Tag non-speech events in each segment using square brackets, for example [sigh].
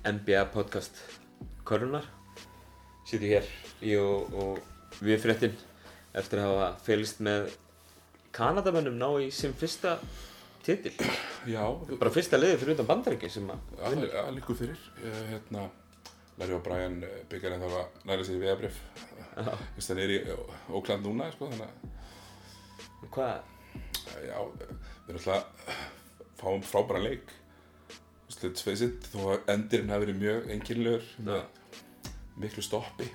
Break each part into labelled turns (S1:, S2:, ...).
S1: í NBA podcast Körunar Sýttu hér, ég og, og við fréttin eftir að hafa félist með Kanadamönnum ná í sem fyrsta titil.
S2: Já,
S1: bara fyrsta liði fyrir utan bandaríki sem að
S2: að, að líku fyrir. Ég, hérna, Larry O'Brien eh, byggjar en það var næra sér í þess að það er í Ókland núna sko, að
S1: hvað,
S2: já, við erum alltaf fáum frábæra leik Let's face it, þó að endirinn hafi verið mjög einkynlegur með miklu stoppi.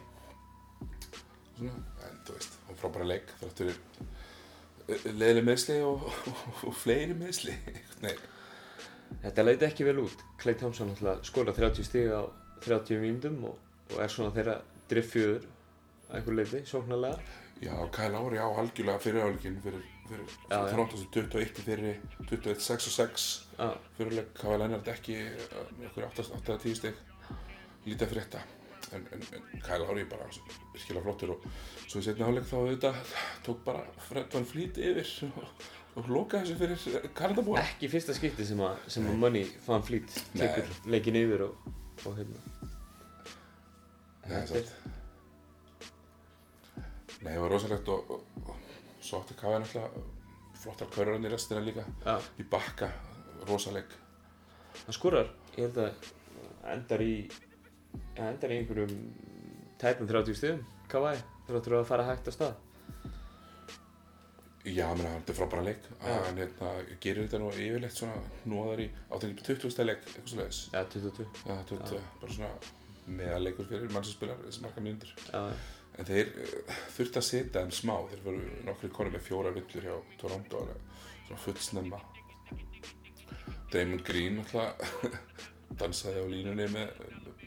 S2: Svona, en þú veist, og frábæra leik þrátt fyrir leðileg meðsli og, og, og fleiri meðsli Nei,
S1: þetta leiti ekki vel út. Clay Thompson skora 30 stig á 30 mínútum og, og er svona þeirra driffjöður að einhver leiti, sóknarlega
S2: Já, Kyle Lowry á algjörlega fyrirháleikin fyrir, fyrir, fyrir Toronto sem 21 fyrir 21, 6 og 6
S1: Já,
S2: fyrirleik Kyle Leonard ekki ykkur 8-10 steg lítið að frétta. En, en, en Kyle Lowry bara virkilega flottur og svo í setna háleik þá auðvitað tók bara Fred Van Fleet yfir og, og lokaði þessu fyrir Kanadabúa
S1: ekki fyrsta skipti sem að, sem að Money Fleet tekur leikin yfir og, og hérna.
S2: Nei,
S1: Þetta er-.
S2: Nei, það var rosalegt og, og, og svo átti Kyle náttúrulega flottar körurinn í restina líka.
S1: Já,
S2: í bakka, rosaleg
S1: hann skorar, ég held að endar í ja, endar í einhverjum tæpum 30 stigum, Kawhi þráttur að fara hægt á stað.
S2: Já, menn það er frábæra leik.
S1: Já.
S2: hann hérna, gerir þetta nú yfirleitt svona nóðar í átækjum 20 stæð leik eitthvað leiðis
S1: Já, 22
S2: Já, 20, bara svona meðaleikur fyrir mann sem spilar þessi marga mínútur.
S1: Já,
S2: en þeir uh, þurfti að setja þeim smá. Þeir voru nokkri konur með fjóra villur hjá Toronto svona fullsnemma Damon Green alltaf [laughs] dansaði á línunni með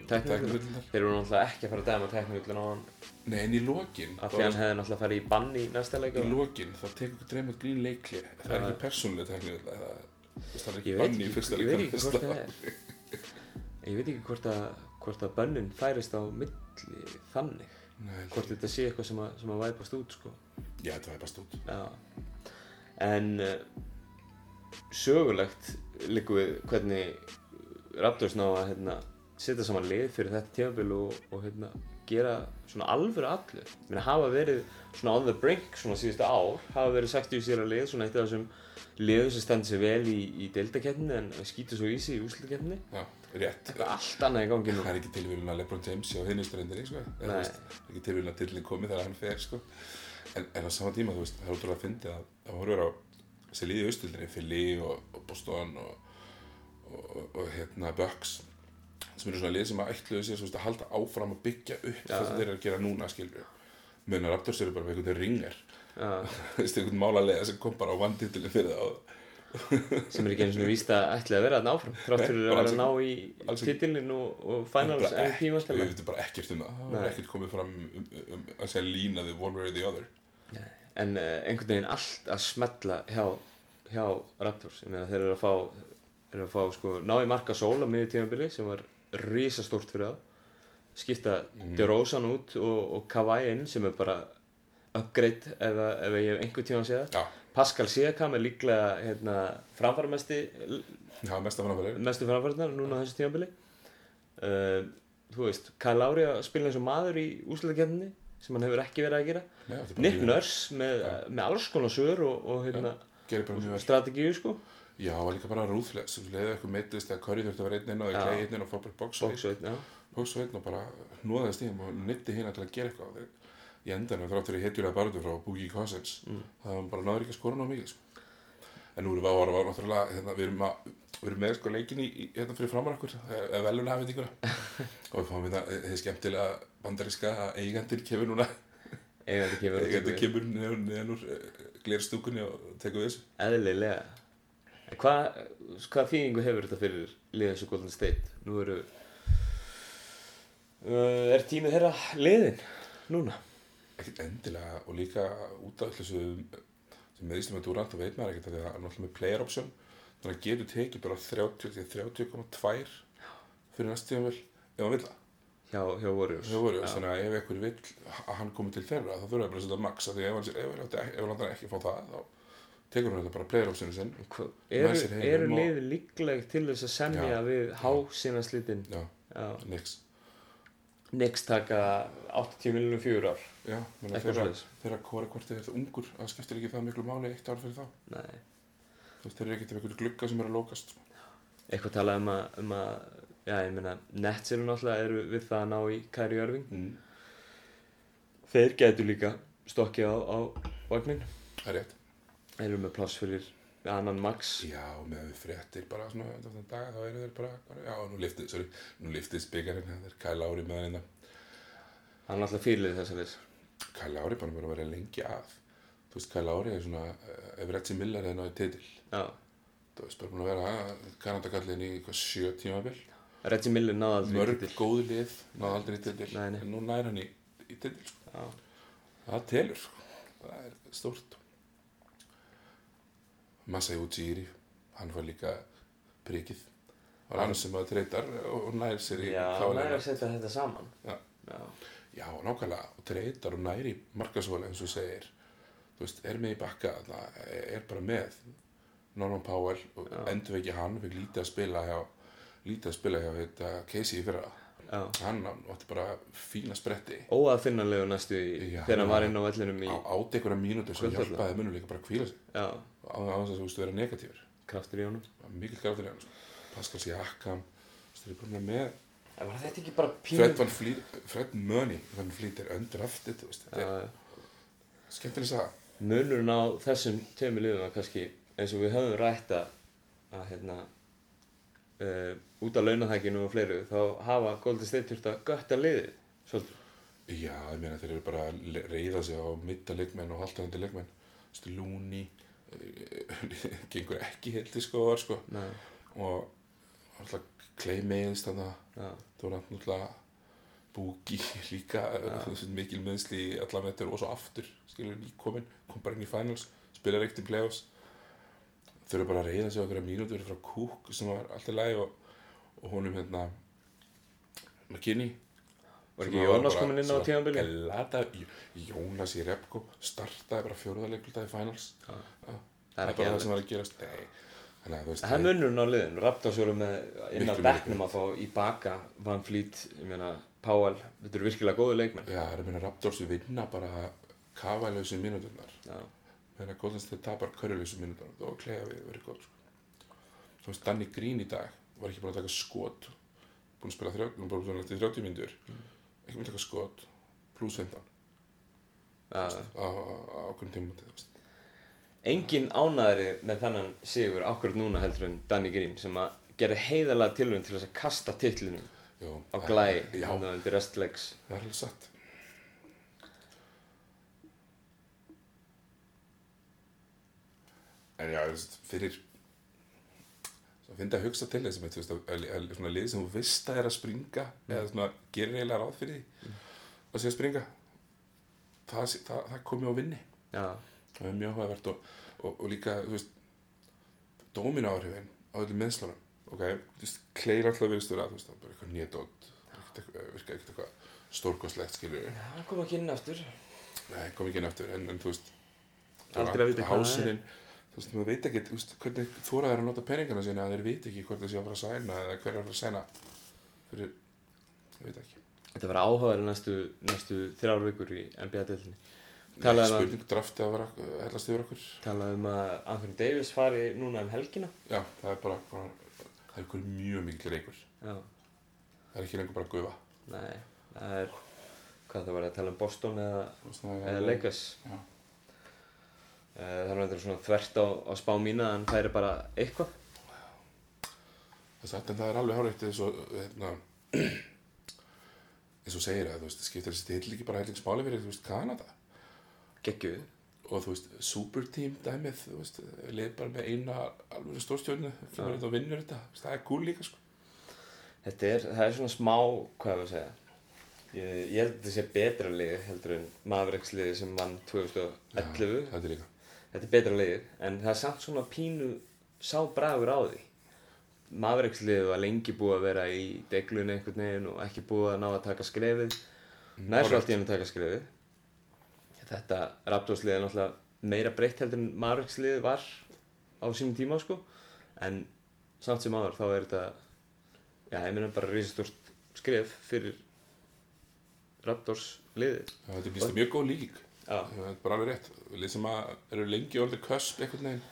S1: tæknivillurnar. þeir eru náttúrulega ekki að fara að dæma teknivillin á hann
S2: Nei, en í lokin
S1: af því hann hefði náttúrulega farið í bann í næsta leik
S2: í lokin þá tekur Damon Green leikli það er ekki persónuleg tæknivill það er ekki
S1: Ég veit
S2: bann í fyrsta
S1: ég veit
S2: leik
S1: ekki hvort það er. Ég veit ekki hvort að hvort að bönnin færist á milli þannig
S2: Nei,
S1: hvort þetta sé eitthvað sem að, sem að væpast út sko.
S2: Já, þetta bara stúd
S1: Já. En uh, sögulegt líku við hvernig Raptors ná að hérna, setja saman lið fyrir þetta tímabil og, og hérna, gera svona alvöru allu. Mér hafa verið svona on the brink svona síðustu ár, hafa verið 60 sér að lið, svona eitt af þessum liðu sem stendur sér vel í, í deildakeppninni en skýtur svo í sig í úslutakeppninni.
S2: Já, rétt
S1: Eitthvað allt annað í gangi nú.
S2: Það er ekki tilvíðun að LeBron James sé á hinnistrendinni sko.
S1: Nei.
S2: Það er ekki tilvíðun að tillin komi þegar hann fer sko. en, en á sama tíma, þú veist, það er útrúlega að fyndi að það horfur á þessi liði í austildinni Philly og, og Boston og, og, og, og hérna Bucks sem eru svona lið sem að ætluðu sér svo, veist, að halda áfram að byggja upp
S1: Já.
S2: það sem þeir eru að gera núna skilur munar Raptors eru bara með einhvern ringar [laughs] veist, einhvern málalega sem kom bara á vann titilin fyrir það [laughs]
S1: sem er ekki eins og víst að ætla að vera þarna áfram þrátt fyrir
S2: Nei,
S1: að vera að ná í titilin og, og finals tímastæla
S2: við veitum bara ekkert um það. Það
S1: Nei.
S2: var ekkert komið fram um, um, um að segja lína the one way or the other.
S1: En uh, einhvern veginn allt að smetla hjá, hjá Raptors. Þeir eru að fá, eru að fá sko, ná í marka sól á miður tímabili sem var risastórt fyrir það skipta
S2: Mhm.
S1: DeRozan út og, og Kawhi inn sem er bara upgrade ef, ef ég hef einhvern tíma að segja það
S2: já,
S1: Pascal Siakam er líklega hérna, framfæramesti
S2: vera
S1: mestu framfærunar núna á þessu tímabili. Uh, þú veist Kyle Lowry að spila eins og maður í úslutakefninni sem hann hefur ekki verið að gera.
S2: Er bara
S1: Nick Nurse með, með alls konar sögur og, og hérna,
S2: vel.
S1: strategíu sko
S2: já, það var líka bara rúðfles sem leiði eitthvað meittist að Curry þurfti að vera einn inn og þeir klei einn inn og fá bara og
S1: Box og
S2: bara nóðaðist í þeim og nitti hérna til að gera eitthvað í endanum þrátt fyrir hitjulega barðu frá Boogie Cousins
S1: Mm.
S2: það var bara náður ekki að skora ná mikið sko. en nú erum við að vara náttúrulega hérna, við erum, að, við erum með sko leikin í, hérna fyrir framar okkur eða velun hafið ykkur og við fáum það þið skemmtilega bandaríska að eigandir kemur núna.
S1: Kemur
S2: eigandir
S1: tekur
S2: kemur neðan, úr glerstúkunni og tekur við þessu.
S1: Eðlilega hvað hva þýðingu hefur þetta fyrir liðið eins og Golden State nú eru uh, er tímið þeirra liðin núna
S2: ekkert endilega og líka út af þessu sem meðistum með Durant og veit maður ekkert að hann er alltaf með player option þannig að getur tekið bara 30 til 30,2 fyrir næst tíma vel ef hann vil það
S1: hjá, hjá Warriors
S2: það voru
S1: Já.
S2: þannig að ef einhver vill að hann komi til þeirra þá þurfa það bara að setja max því ef hann, ef hann, ef hann ekki fá það þá tekur hann þetta bara player-opsinu sinn
S1: Eru, eru liðið líkleg til þess að semja
S2: Já.
S1: við hásina slitin?
S2: já,
S1: Já.
S2: Nix
S1: Nix taka 80 miljonum fjögur ár,
S2: já, þeirra, hvori hvort þeir eru ungur það skiptir ekki það miklu máli eitt ár fyrir þá
S1: Nei.
S2: þeir eru ekkert af einhverju glugga sem eru að lókast.
S1: Eitthvað talað um að, um að já, ég meina, Nets eru náttúrulega eru við það að ná í Kæri Jörving.
S2: mm.
S1: Þeir getur líka stokkið á, á vagnin.
S2: það er rétt
S1: Þeir eru með pláss fyrir annan Max.
S2: já, með við fréttir bara svona dag þá eru þeir bara, bara já, nú liftið, sorry, nú liftið spikarinn það er Kyle Lowry með hann innan
S1: Hann er alltaf fýlið þess að þess.
S2: Kyle Lowry bara búin að vera lengi að þú veist, Kyle Lowry er svona ef Reggie Miller er náðið titil
S1: Já.
S2: þú veist, bara búin að vera Kanadakallin í eitthvað sjö tímabil
S1: Reggie Miller náði aldrei
S2: mörg
S1: titil.
S2: góð lið náðu aldrei titil
S1: Nei, nei.
S2: en nú nær hann í, í titil sko. Það telur sko. það er stórt Masai Ujiri hann var líka prikið var hann sem að treytar og nær sér í
S1: Já, hann
S2: kláleina.
S1: er að setja þetta saman.
S2: Já.
S1: Já.
S2: Já, nákvæmlega, og treytar og næri markasvöla eins og segir þú veist, er með í bakka það er bara með Norman Powell og
S1: Já.
S2: endur ekki hann við lítið að spila hjá lítið að spila hjá þetta, Casey í fyrra
S1: Já.
S2: hann átti bara fína spretti
S1: Óaðfinnanlegu næstu í
S2: Já,
S1: þegar hann
S2: já.
S1: var inn á vellinum í
S2: á átti einhverja mínútur sem hjálpaði munum líka bara að kvíla sig
S1: já,
S2: á þess að þú veist að vera negatífur
S1: kraftur í honum.
S2: mikil grátur í hann sko. Pascal Siakam þú veist, eru bara með
S1: En var þetta ekki bara pínu?
S2: Fred Money Fleet er undrafted þetta er skemmtileg saga
S1: munurinn á þessum liðum var kannski eins og við höfum rætt að, að hérna, uh, út af launahækinu og fleiru þá hafa Golden State þurft að götta liðið svolítið.
S2: Já, ég meina þeir eru bara að reiða sig á mitta leikmenn og Þú veist, Lúni [laughs] gengur ekki heldur sko, sko. Og alltaf Clay meðist það var náttúrulega Búki [laughs] líka mikil meðsli í alla metur og svo aftur skilur nýkomin, kom bara inn í finals spilar eitt í playoffs. Þau eru bara að reyða sig á einhverja mínútur frá Cook sem var alltaf læg og, og honum hérna McKinney
S1: Var ekki Jónas
S2: bara-
S1: kominn inn á
S2: glata, Jónas í Repko startaði bara fjóruðarleikultað í finals.
S1: Já.
S2: Já.
S1: Það er
S2: bara það sem var að gerast. Þannig að þú veist
S1: Það er munurinn á liðin. Raptors voru með inn á bekknum að fá í baka Van Fleet, ég meina Powell, þetta eru virkilega góðu leikmenn.
S2: Já, það er minna Raptors við vinna bara kafælausu mínúturnar.
S1: Já,
S2: meðan að Golden State tapar körjulausu mínúturnar. Og klega við verið góð. Svo veist Danny Green í dag var ekki búin að taka skot. Búin að spila 30, búin að spila eftir 30 mínútur ekki búin að taka skot pluss 15
S1: já.
S2: á, okkur tíma
S1: Engin ánæðri með þannan sigur akkurat núna heldur en Danny Green sem að gera heiðalega tilvæm til þess að kasta titlinum
S2: Jó,
S1: á glæ
S2: Já,
S1: hérna undir restlegs.
S2: það er alveg satt En já, fyrir svo finnst að hugsa til veist, að, að, að svona lið sem þú veist að er að springa eða svona gerir eiginlega ráð fyrir því að sé að springa það, það, það komi á vinni.
S1: Já,
S2: það er mjög áhugavert og, og, og líka, þú veist dóminu áhrifin á öllum meðslunum ok, þú veist, kleir alltaf virðist vera þú veist, það er bara eitthvað nýjadótt virka ekkert eitthvað stórkoslegt skilur
S1: Já, hann kom ekki inn aftur.
S2: Nei, kom ekki inn aftur, en, en þú veist
S1: Aldrei að vita hvað það er.
S2: Þú veist, maður veit ekki þú veist, hvernig þóraður að nota peningana sína að þeir veit ekki hvort það sé að fara að sæna eða hver er að fara að sæna. Fyrir, ég veit ekki.
S1: Þetta var áhugaður næstu, næstu þrjár vikur í Talaði um,
S2: spurning drafti að vera að hellast yfir okkur.
S1: Talaði um að Anthony Davis fari núna um helgina.
S2: já, það er bara, bara það er mjög mikil reykur. Það er ekki lengur bara gufa.
S1: Nei, það er, hvað það var að tala um Boston eða,
S2: er-
S1: eða Lakers.
S2: Já.
S1: Eh, Það er náttúrulega svona þvert á, á spá mína að hann færi bara eitthvað.
S2: Það er satt, en það er alveg hárætt eins og hérna, eins og segir að þú veist, skiptir þessi til ekki bara hellingsmáli fyrir þú veist, Kanada
S1: Geggjuð.
S2: og þú veist, superteam dæmið, þú veist, leið bara með eina alveg stórstjórnu, fyrir og vinnur þetta, það er cool líka sko.
S1: Þetta er, það er svona smá, hvað er að segja, ég, ég held að þetta sé betra lið heldur en Mavericks liði sem vann 2011.
S2: Já, þetta er líka.
S1: Þetta er betra lið, en það er samt svona pínu sá bragur á því. Mavericks liðið var lengi búið að vera í deglunni einhvern veginn og ekki búið að ná að taka skrefið. Nær svo allt í henni að taka skrefið. Þetta Raptors liðið er náttúrulega meira breytt heldur en Marviksliðið var á sínum tíma sko en samt sem áður þá er þetta já, ég meina bara risastórt skref fyrir Raptors liðið
S2: Já, þetta býst mjög góð líking þetta er bara alveg rétt. Lið sem að eru lengi orðið kösp einhvern veginn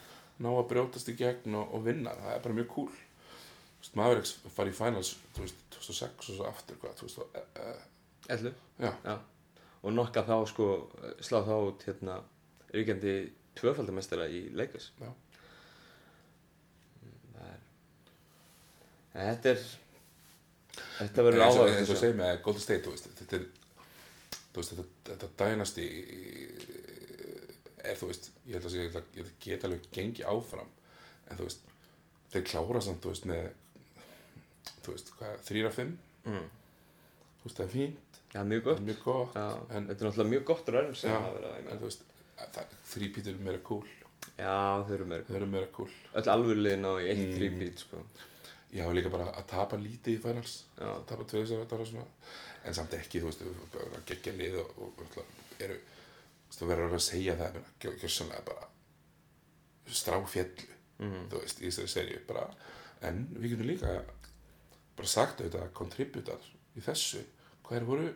S2: ná að brjótast í gegn og, og vinna það er bara mjög cool. Þú veist, Mavericks fari í finals þú veist, 2006 og svo aftur hvað, 2000, uh, uh,
S1: ellu
S2: já,
S1: já. og nokka þá sko slá þá út hérna ríkjandi tvöfaldamestara í Lakers.
S2: Já.
S1: það er þetta er þetta verður áhuga
S2: eins og segir með Golden State þetta er þú veist, þetta, þetta dænasti er þú veist ég held að segja, ég geta alveg gengi áfram en þú veist þeir klára samt, þú veist, með þú veist, hvað, þrýra fimm
S1: mm.
S2: þú veist, það er fínt,
S1: mjög
S2: það
S1: gott
S2: er mjög gott
S1: já,
S2: en,
S1: þetta er náttúrulega mjög gott rönn sem hafa verið að
S2: veist þrýpít eru meira cool
S1: já, þau eru meira
S2: cool
S1: öll alvörulegin á í eitt
S2: Mm.
S1: mm. þrýbít sko.
S2: Já, og líka bara að tapa lítið í finals.
S1: Já,
S2: að tapa tvö þessar þetta var svona. En samt ekki, þú veist, að gegja lið og, og, og eru þú verður að segja það gjörsamlega bara stráfjallu,
S1: mm.
S2: þú veist, í þessari serju bara, en við getum líka bara sagt auðvitað að kontributar í þessu, hvað er voru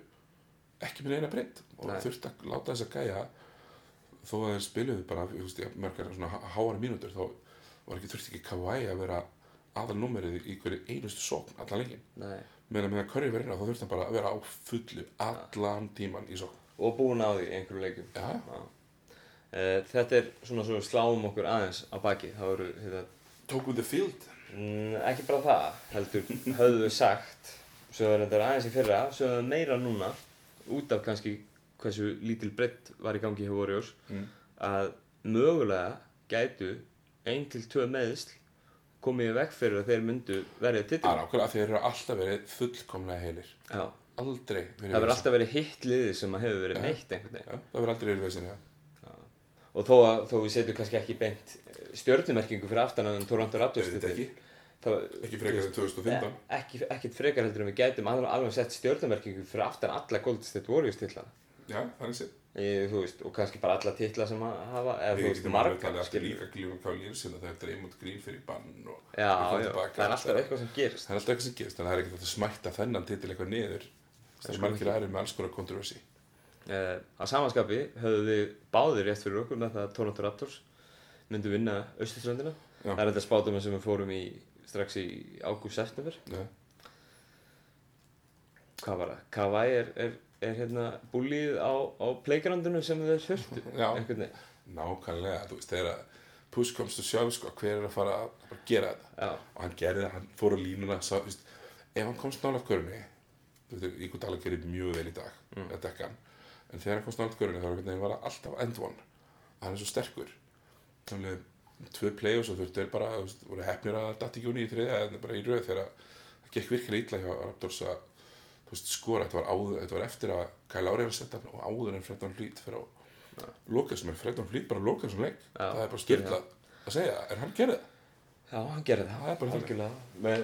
S2: ekki með eina breytt og þurft að láta þess að gæja þó að þeir spiluðu bara, þú veist, mörgar svona há- háar mínútur, þá var ekki þurft ekki Kawhi að vera aðalnúmerið í hverju einustu sókn allan leikin meðan með að Curry verið þá þurfti hann bara að vera á fullu allan tíman í sókn
S1: og búin á því einhverju leikum
S2: Já.
S1: Já. Eh, þetta er svona svo sláum okkur aðeins á baki þá eru þetta,
S2: tókum the field
S1: mm, ekki bara það heldur höfðu við sagt svo er þetta aðeins í fyrra svo er það meira núna út af kannski hversu lítil breytt var í gangi hjá Warriors
S2: mm.
S1: að mögulega gætu ein til tvö meðsl komið veg fyrir að þeir myndu verið
S2: Það
S1: titil
S2: er ákveðlega að þeir eru alltaf verið fullkomlega heilir.
S1: Já,
S2: aldrei verið
S1: það
S2: vesen.
S1: alltaf verið hitt liðið sem að hefur verið meitt einhvern veginn.
S2: Það verður aldrei verið veginn,
S1: og þó að þó við setjum kannski ekki beint stjórnumerkingu fyrir aftan að Toronto Raptors
S2: ekki,
S1: þá-
S2: ekki frekar en 2015
S1: ekki, ekkert frekar heldur en við gætum alveg, alveg sett stjórnumerkingu fyrir aftan alla Golden State Warriors titlana
S2: Já, þannig sé
S1: Í, þú veist, og kannski bara alla titla sem að hafa eða þú
S2: Við
S1: veist,
S2: getum alveg
S1: marga
S2: talið aftur
S1: skilur.
S2: líka glífum lýr sinna það er dreymund grín fyrir bann og
S1: já,
S2: við
S1: já, það er alltaf eitthvað sem gerist.
S2: Það er alltaf eitthvað sem gerist þannig að það er ekkert að smætta þennan titil eitthvað niður. Það er margir aðrir með alls konar kontroversi.
S1: Uh, að samanskapi höfðu við báðir rétt fyrir okkur það að Toronto Raptors myndu vinna Östuströndina það er þetta spátum sem við fórum í strax í ágúst-september hvað var það? Kawhi er, er, er hérna búlið á, á playgroundinu sem þeir þurftu
S2: nákvæmlega, þú veist, þegar að push comes to shove, sko, hver er að fara að gera þetta?
S1: Já,
S2: og hann gerði það, hann fór á línuna sá, veist, ef hann komst nálega körunni þú veist, Ígur Dala gerir mjög vel í dag mm. að dekka hann. En þegar hann komst nálega körunni þá var hann var alltaf end one. Hann er svo sterkur. Þannig að tvö play og svo þurftu þeir bara þú veist, voru hefnir að datt ekki unni í þriðja en bara í röð þegar það gekk virkilega illa hjá Raptors að veist, skora, þetta var, áður, þetta var eftir að Kyle Lowry er að setja hann og áður en Fredon Fleet fyrir á loka sem er Fredon Fleet bara loka sem leik.
S1: Já,
S2: það er bara styrla að segja, en hann gerði það?
S1: Já, hann gerði það.
S2: Það er bara þannig.
S1: algjörlega. Með,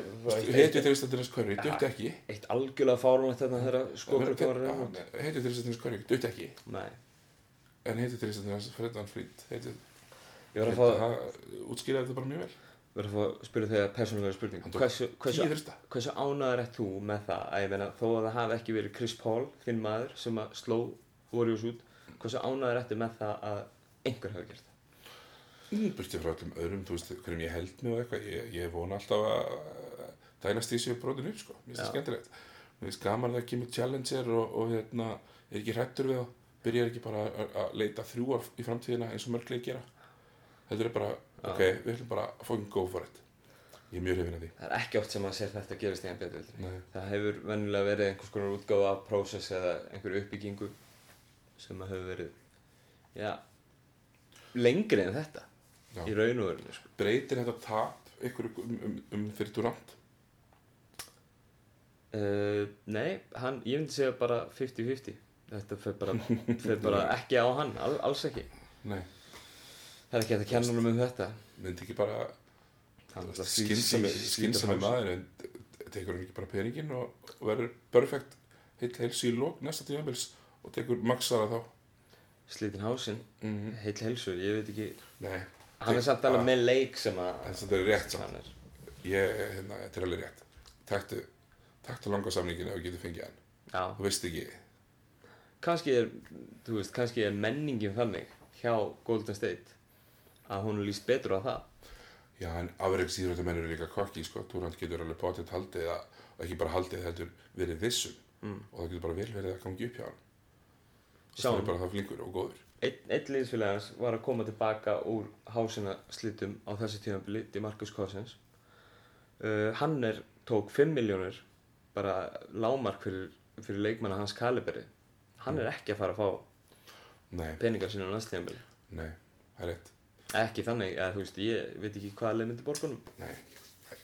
S2: Heitið þeirri stættirins hverju, dutt ekki?
S1: Eitt algjörlega fárunlegt þetta þegar skokrukka var reynd
S2: Heitið þeirri stættirins hverju, dutt ekki?
S1: Nei,
S2: En heitið þeirri stættirins Freddan Flýt Heitið
S1: ég var að fá
S2: Það útskýraði þetta bara mjög vel
S1: verður að spyrja þegar persónulega spurning hversu, hversu, hversu ánæður ert þú með það? Að ég meina þó að það hafi ekki verið Chris Paul þinn maður sem að sló Warriors út hversu ánæður ertu með það að einhver hafi gert það?
S2: Burtið frá öllum öðrum, þú veist, hverjum ég held mig og eitthvað Ég, ég vona alltaf að dælast í sig brotin upp, sko. Mér finnst það skemmtilegt. Mér finnst gaman að það kemur challenger og, og hérna, er ekki hrættur við það Byrjar ekki bara að- leita þrjú ár í framtíðina eins og mörglega gera Þetta er bara, ok, við ætlum bara að fucking go for it. Ég er mjög hrifin að því.
S1: Það er ekki oft sem að sér þetta gerist í NBA
S2: Nei.
S1: það hefur venjulega verið einhvers konar útgáfa af prósess eða einhver uppbyggingu sem að hefur verið já lengri en þetta
S2: Já.
S1: í raun og verinu sko.
S2: breytir þetta tap ykkur um, um, um fyrir Durant?
S1: Uh, nei, hann, ég myndi segja bara 50-50 þetta fer bara, fer bara [laughs] ekki á hann al, alls ekki.
S2: Nei,
S1: það er ekki að kenna um þetta?
S2: Myndi ekki bara skynsami maður en tekur hann ekki bara peningin og, og verður perfekt heill heils í lók næsta tímabils og tekur maxara þá.
S1: Slítinn hásinn,
S2: mm
S1: heill helsu, ég veit ekki,
S2: Nei,
S1: hann er samt alveg með leik sem að
S2: þetta er rétt samt.
S1: er.
S2: Ég, hérna, þetta er alveg rétt. Taktu, taktu langa samningin ef þú getur fengið hann.
S1: Já,
S2: Þú veist ekki,
S1: kannski er, þú veist, kannski er menningin þannig hjá Golden State að hún líst betur á það.
S2: já, en afreiks íþróttamenn eru líka kokki, sko. Túrand getur alveg potið haldið að, ekki bara haldið heldur verið vissum.
S1: Mm.
S2: Og það getur bara vel verið að gangi upp hjá hann. Það
S1: Sjáum.
S2: er bara það flinkur og góður.
S1: Einn, einn liðsfélag hans var að koma tilbaka úr hásina slitum á þessi tímabili, Demarcus Cousins. Uh, hann er, tók 5 miljónir bara lámark fyrir, fyrir leikmanna hans kaliberi. Hann er ekki að fara að fá
S2: Nei,
S1: peningar sína á næst tímabili.
S2: nei, það er rétt.
S1: Ekki þannig, eða þú veist, ég veit ekki hvaða leið myndi borgunum.
S2: Nei,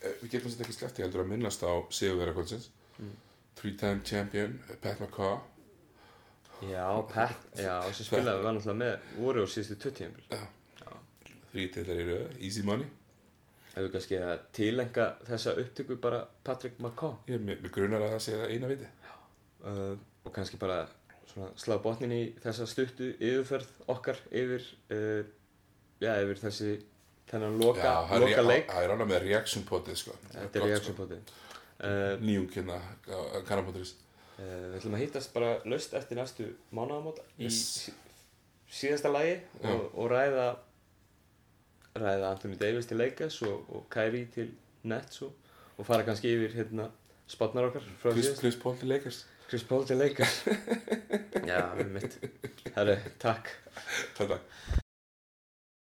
S2: Eh, við getum þetta ekki sleppt, ég heldur að minnast á Sigurvera kvöldsins.
S1: Mm.
S2: Three-time champion, Pat McCaw.
S1: Já, Pat, já, sem spilaði var náttúrulega með, voru á síðustu 20 tímabili.
S2: Þrítillar í röðu, Easy Money.
S1: Hefur kannski að tilenga þessa upptöku bara Patrick McCaw.
S2: Ég er með grunar að það sé það eina viti.
S1: uh, og kannski bara slá botnin í þessa stuttu yfirferð okkar yfir uh, já, yfir þessi þennan loka,
S2: er-
S1: loka leik
S2: Það er ánað með reaction potið, sko.
S1: þetta er reaction poti uh,
S2: Nýjung hérna, á kannabótturins.
S1: uh, við ætlum að hittast bara laust eftir næstu mánaðamóta í
S2: Yes.
S1: sí, síðasta lagi og, og ræða ræða Anthony Davis til Lakers og, og Kyrie til Nets og, og fara kannski yfir hérna spotnar okkar
S2: Chris, Chris Paul til Lakers.
S1: Chris Paul til Lakers [laughs] já, mitt Herru,
S2: Takk, takk.